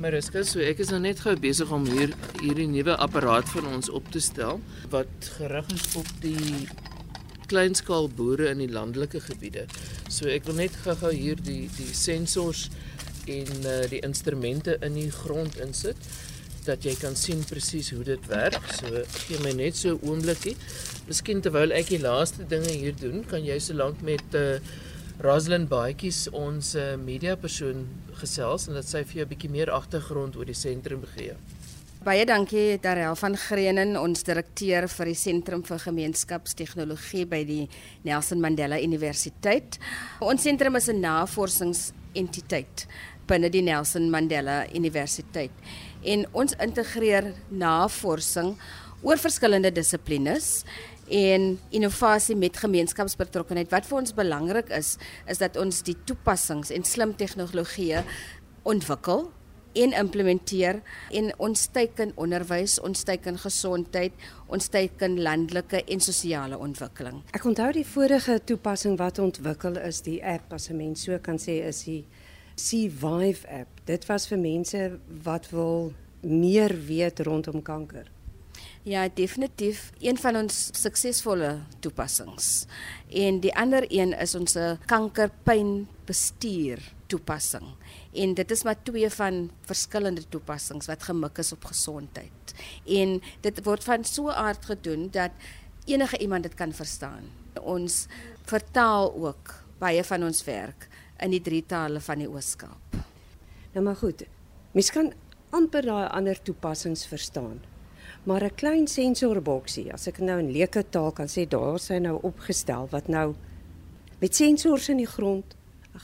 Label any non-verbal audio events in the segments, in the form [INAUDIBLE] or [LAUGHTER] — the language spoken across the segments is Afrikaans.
Mariska, so ek is nou net gou besig om hier hierdie nuwe apparaat van ons op te stel wat gerig is op die kleinskaal boere in die landelike gebiede. So ek wil net gou-gou hier die die sensors en uh, die instrumente in die grond insit dat jy kan sien presies hoe dit werk. So gee my net so 'n oombliekie. Miskien terwyl ek die laaste dinge hier doen, kan jy so lank met uh, Rosalind Baadjies ons media persoon gesels en dat sy vir jou 'n bietjie meer agtergrond oor die sentrum gee. Baie dankie Darel van Greenen, ons direkteur vir die Sentrum vir Gemeenskapstegnologie by die Nelson Mandela Universiteit. Ons sentrum is 'n navorsingsentiteit binne die Nelson Mandela Universiteit en ons integreer navorsing oor verskillende dissiplines en innovasie met gemeenskapsbetrokkenheid. Wat vir ons belangrik is, is dat ons die toepassings en slim tegnologieë ontwikkel en implementeer en ons teiken onderwys, ons teiken gesondheid, ons teiken landelike en sosiale ontwikkeling. Ek onthou die vorige toepassing wat ontwikkel is, die app as 'n mens so kan sê is die Survive app. Dit was vir mense wat wil meer weet rondom kanker. Ja, definitief een van ons suksesvolle toepassings. En die ander een is ons kankerpynbestuur toepassing. En dit is maar twee van verskillende toepassings wat gemik is op gesondheid. En dit word van so aard gedoen dat enige iemand dit kan verstaan. Ons vertaal ook baie van ons werk in die drie tale van die Oos-Kaap. Nou maar goed. Mens kan amper daai ander toepassings verstaan. Maar 'n klein sensorboksie, as ek nou in leuke taal kan sê, daar is hy nou opgestel wat nou met sensors in die grond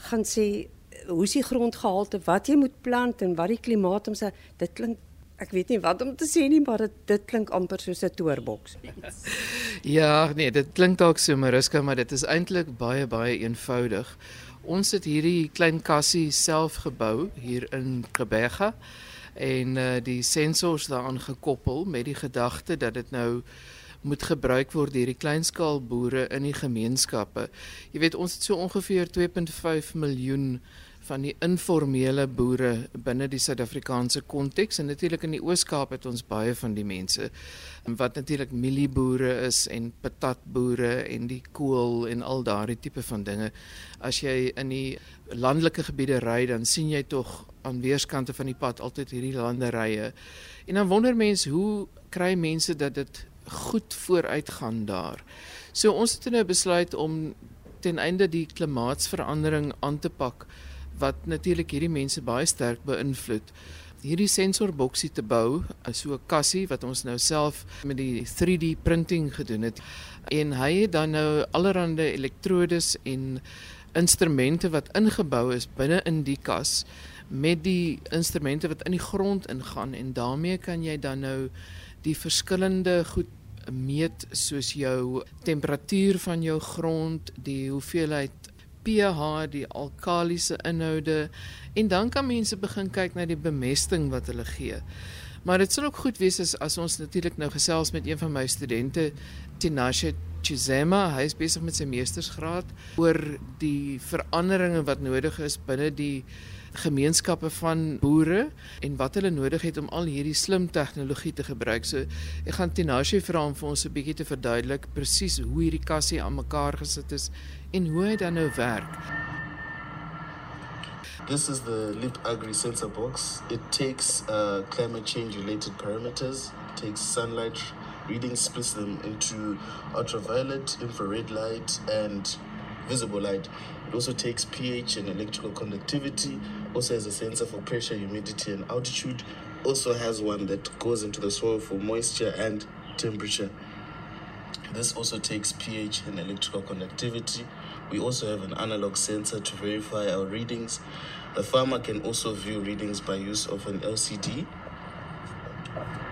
gaan sê hoe is die grondgehalte, wat jy moet plant en wat die klimaat omse. Dit klink ek weet nie wat om te sê nie, maar dit, dit klink amper soos 'n toerboks. [LAUGHS] Ja, nee, dit klink dalk so Mariska, maar dit is eintlik baie baie eenvoudig. Ons het hierdie klein kassie self gebou hier in Gebega en uh, die sensors daaraan gekoppel met die gedagte dat dit nou moet gebruik word deur die kleinskaal boere in die gemeenskappe. Jy weet ons het so ongeveer 2.5 miljoen van die informele boere binne die Suid-Afrikaanse konteks en natuurlik in die Oos-Kaap het ons baie van die mense wat natuurlik mielieboere is en patatboere en die kool en al daardie tipe van dinge. As jy in die landelike gebiede ry, dan sien jy tog aan weerskante van die pad altyd hierdie landerye. En dan wonder mense hoe kry mense dat dit goed vooruit gaan daar. So ons het nou besluit om ten einde die klimaatsverandering aan te pak wat natuurlik hierdie mense baie sterk beïnvloed. Hierdie sensorboksie te bou, so 'n kassie wat ons nou self met die 3D printing gedoen het. En hy het dan nou allerlei elektrodes en instrumente wat ingebou is binne in die kas met die instrumente wat in die grond ingaan en daarmee kan jy dan nou die verskillende goed meet soos jou temperatuur van jou grond, die hoeveelheid pH, die alkalisiese inhoude en dan kan mense begin kyk na die bemesting wat hulle gee. Maar dit sal ook goed wees as, as ons natuurlik nou gesels met een van my studente Tinashe Chizema, hy is besig met sy meestersgraad oor die veranderinge wat nodig is binne die gemeenskappe van boere en wat hulle nodig het om al hierdie slim tegnologie te gebruik. So ek gaan Tinashe vra om vir ons 'n bietjie te verduidelik presies hoe hierdie kassie aan mekaar gesit is en hoe dit dan nou werk. This is the Limp Agri sensor box. It takes uh, climate change related parameters, it takes sunlight readings, splits them into ultraviolet, infrared light, and visible light. It also takes pH and electrical conductivity, also has a sensor for pressure, humidity, and altitude. Also has one that goes into the soil for moisture and temperature. This also takes pH and electrical conductivity. We also have an analog sensor to verify our readings. The farmer can also view readings by use of an LCD.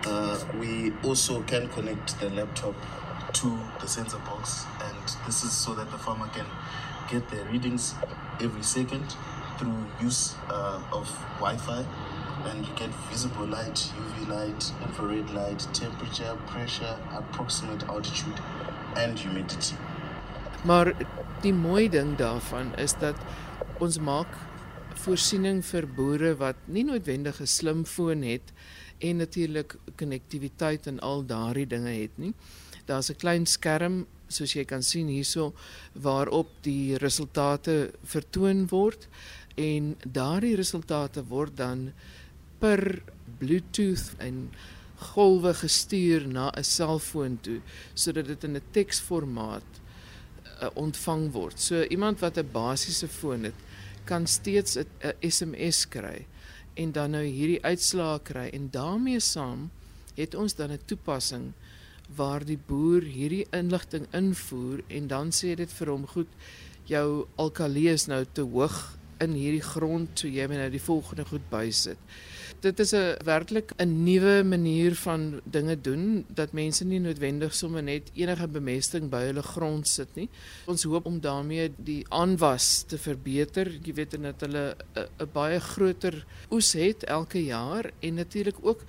Uh, we also can connect the laptop to the sensor box, and this is so that the farmer can get their readings every second through use uh, of Wi-Fi and you get visible light, UV light, infrared light, temperature, pressure, approximate altitude and humidity. Maar die mooi ding daarvan is dat ons maak voorsiening vir boere wat nie noodwendig 'n slimfoon het en natuurlik konnektiwiteit en al daardie dinge het nie. Daar's 'n klein skerm soos jy kan sien hierso waarop die resultate vertoon word en daardie resultate word dan per Bluetooth en golwe gestuur na 'n selfoon toe sodat dit in 'n teksformaat uh, ontvang word. So iemand wat 'n basiese foon het, kan steeds 'n SMS kry en dan nou hierdie uitslae kry en daarmee saam het ons dan 'n toepassing waar die boer hierdie inligting invoer en dan sê dit vir hom goed jou alkalie is nou te hoog in hierdie grond so jy moet nou die volgende goed bysit dit is 'n werklik 'n nuwe manier van dinge doen dat mense nie noodwendig sommer net enige bemesting by hulle grond sit nie. Ons hoop om daarmee die aanwas te verbeter. Jy weet en dat hulle 'n baie groter oes het elke jaar en natuurlik ook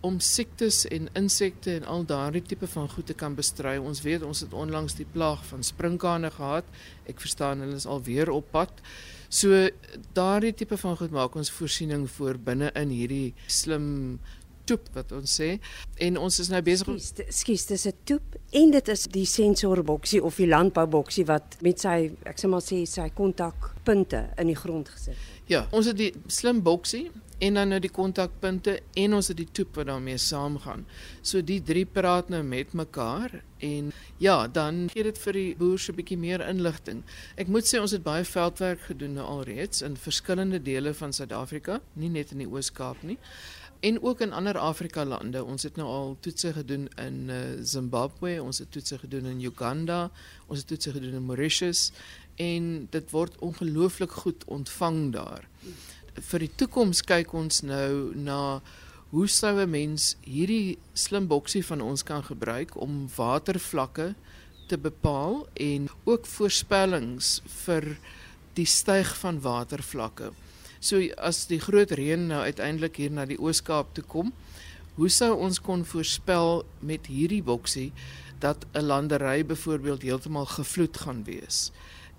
om siektes en insekte en al daardie tipe van goed te kan bestry. Ons weet ons het onlangs die plaag van sprinkane gehad. Ek verstaan hulle is alweer op pad. So daardie tipe van goed maak ons voorsiening vir binne in hierdie slim toep wat ons sê en ons is nou besig om skus dis 'n toep en dit is die sensorboksie of die landbouboksie wat met sy ek sê maar sê sy kontakpunte in die grond gesit. Ja, ons het die slim boksie en dan nou die kontakpunte en ons het die toep wat daarmee saamgaan. So die drie praat nou met mekaar en ja, dan gee dit vir die boer so 'n bietjie meer inligting. Ek moet sê ons het baie veldwerk gedoen nou alreeds in verskillende dele van Suid-Afrika, nie net in die Oos-Kaap nie en ook in ander Afrika lande. Ons het nou al toetse gedoen in uh, Zimbabwe, ons het toetse gedoen in Uganda, ons het toetse gedoen in Mauritius en dit word ongelooflik goed ontvang daar vir die toekoms kyk ons nou na hoe sou 'n mens hierdie slim boksie van ons kan gebruik om watervlakke te bepaal en ook voorspellings vir die styg van watervlakke. So as die groot reën nou uiteindelik hier na die Oos-Kaap toe kom, hoe sou ons kon voorspel met hierdie boksie dat 'n landery byvoorbeeld heeltemal gevloed gaan wees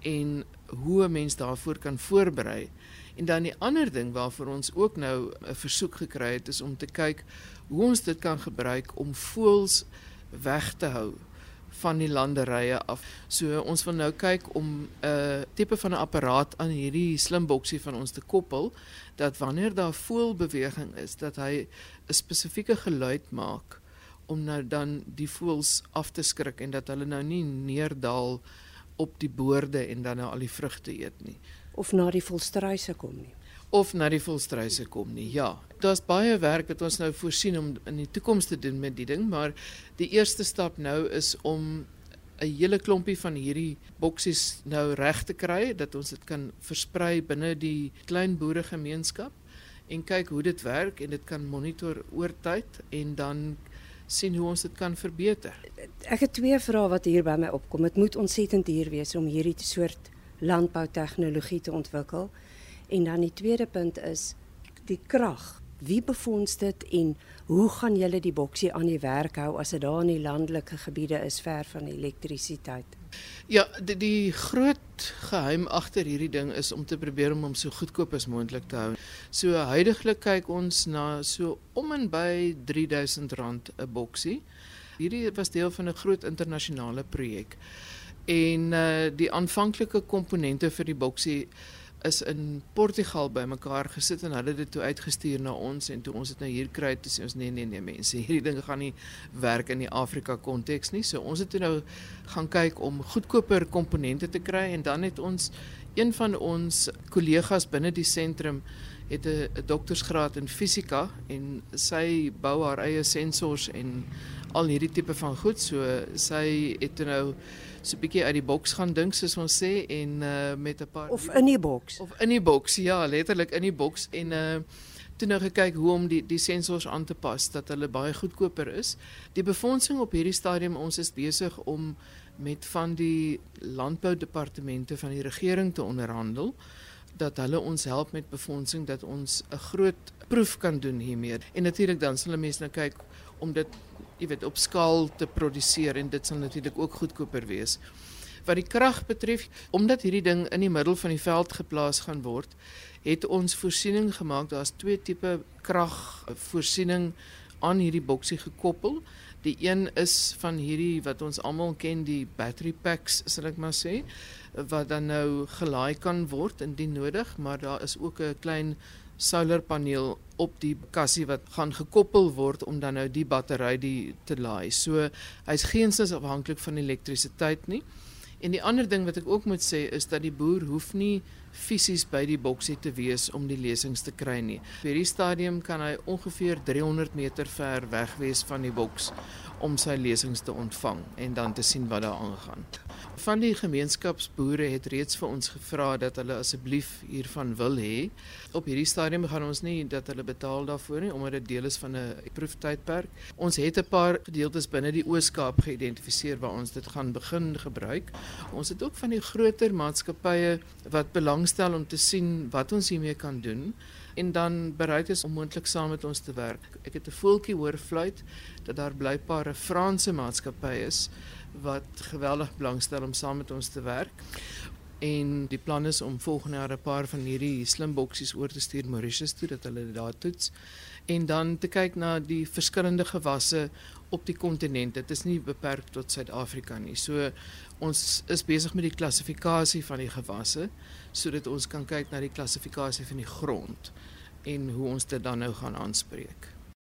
en hoe 'n mens daarvoor kan voorberei? En dan die ander ding waarvoor ons ook nou 'n versoek gekry het is om te kyk hoe ons dit kan gebruik om voëls weg te hou van die landerye af. So ons wil nou kyk om 'n tipe van 'n apparaat aan hierdie slim boksie van ons te koppel dat wanneer daar voëlbeweging is, dat hy 'n spesifieke geluid maak om nou dan die voëls af te skrik en dat hulle nou nie neerdal op die boorde en dan nou al die vrugte eet nie of na die volstruise kom nie. Of na die volstruise kom nie. Ja, daar's baie werk wat ons nou voorsien om in die toekoms te doen met die ding, maar die eerste stap nou is om 'n hele klompie van hierdie boksies nou reg te kry dat ons dit kan versprei binne die klein boeregemeenskap en kyk hoe dit werk en dit kan monitor oor tyd en dan sien hoe ons dit kan verbeter. Ek het twee vrae wat hier by my opkom. Dit moet ontsettend duur wees om hierdie soort landboutegnologie te ontwikkel. En dan die tweede punt is die krag. Wie befonds dit en hoe gaan julle die boksie aan die werk hou as dit daar in die landelike gebiede is ver van elektrisiteit? Ja, die, die groot geheim agter hierdie ding is om te probeer om hom so goedkoop as moontlik te hou. So huidigelik kyk ons na so om en by R3000 'n boksie. Hierdie was deel van 'n groot internasionale projek en uh, die aanvanklike komponente vir die boksie is in Portugal bymekaar gesit en hulle het dit toe uitgestuur na ons en toe ons dit nou hier kry toe sê ons nee nee nee mense hierdie ding gaan nie werk in die Afrika konteks nie. So ons het toe nou gaan kyk om goedkoper komponente te kry en dan het ons een van ons kollegas binne die sentrum het 'n doktorsgraad in fisika en sy bou haar eie sensors en al hierdie tipe van goed. So sy het nou so 'n bietjie uit die boks gaan dink soos ons sê en uh, met 'n paar of in die boks. Of in die boks ja letterlik in die boks. En uh, toe nou gekyk hoe om die die sensors aan te pas dat hulle baie goedkoper is. Die befondsing op hierdie stadium ons is besig om met van die landboudepartemente van die regering te onderhandel dat hulle ons help met befondsing dat ons 'n groot proef kan doen hiermee. En natuurlik dan sal mense nou kyk om dit jy weet op skaal te produseer en dit sal natuurlik ook goedkoper wees. Wat die krag betref, omdat hierdie ding in die middel van die veld geplaas gaan word, het ons voorsiening gemaak. Daar's twee tipe kragvoorsiening aan hierdie boksie gekoppel. Die een is van hierdie wat ons almal ken, die battery packs, sal ek maar sê, wat dan nou gelaai kan word indien nodig, maar daar is ook 'n klein solarpaneel op die kassie wat gaan gekoppel word om dan nou die battery die te laai. So hy's geensins afhanklik van elektrisiteit nie. En die ander ding wat ek ook moet sê is dat die boer hoef nie fisies by die boksie te wees om die lesings te kry nie. By hierdie stadium kan hy ongeveer 300 meter ver weg wees van die boks om sy lesings te ontvang en dan te sien wat daar aangaan. Van die gemeenskapsboere het reeds vir ons gevra dat hulle asseblief hiervan wil hê. Op hierdie stadium gaan ons nie dat hulle betaal daarvoor nie omdat dit deel is van 'n proeftydperk. Ons het 'n paar gedeeltes binne die Oos-Kaap geïdentifiseer waar ons dit gaan begin gebruik. Ons het ook van die groter maatskappye wat belangstel om te sien wat ons hiermee kan doen en dan bereid is om moontlik saam met ons te werk. Ek het 'n voeltjie hoor fluit dat daar blykbaar 'n Franse maatskappy is wat geweldig belangstel om saam met ons te werk. En die plan is om volgende jaar 'n paar van hierdie slim boksies oor te stuur Mauritius toe dat hulle dit daar toets en dan te kyk na die verskillende gewasse op die kontinent. Dit is nie beperk tot Suid-Afrika nie. So ons is besig met die klassifikasie van die gewasse sodat ons kan kyk na die klassifikasie van die grond en hoe ons dit dan nou gaan aanspreek.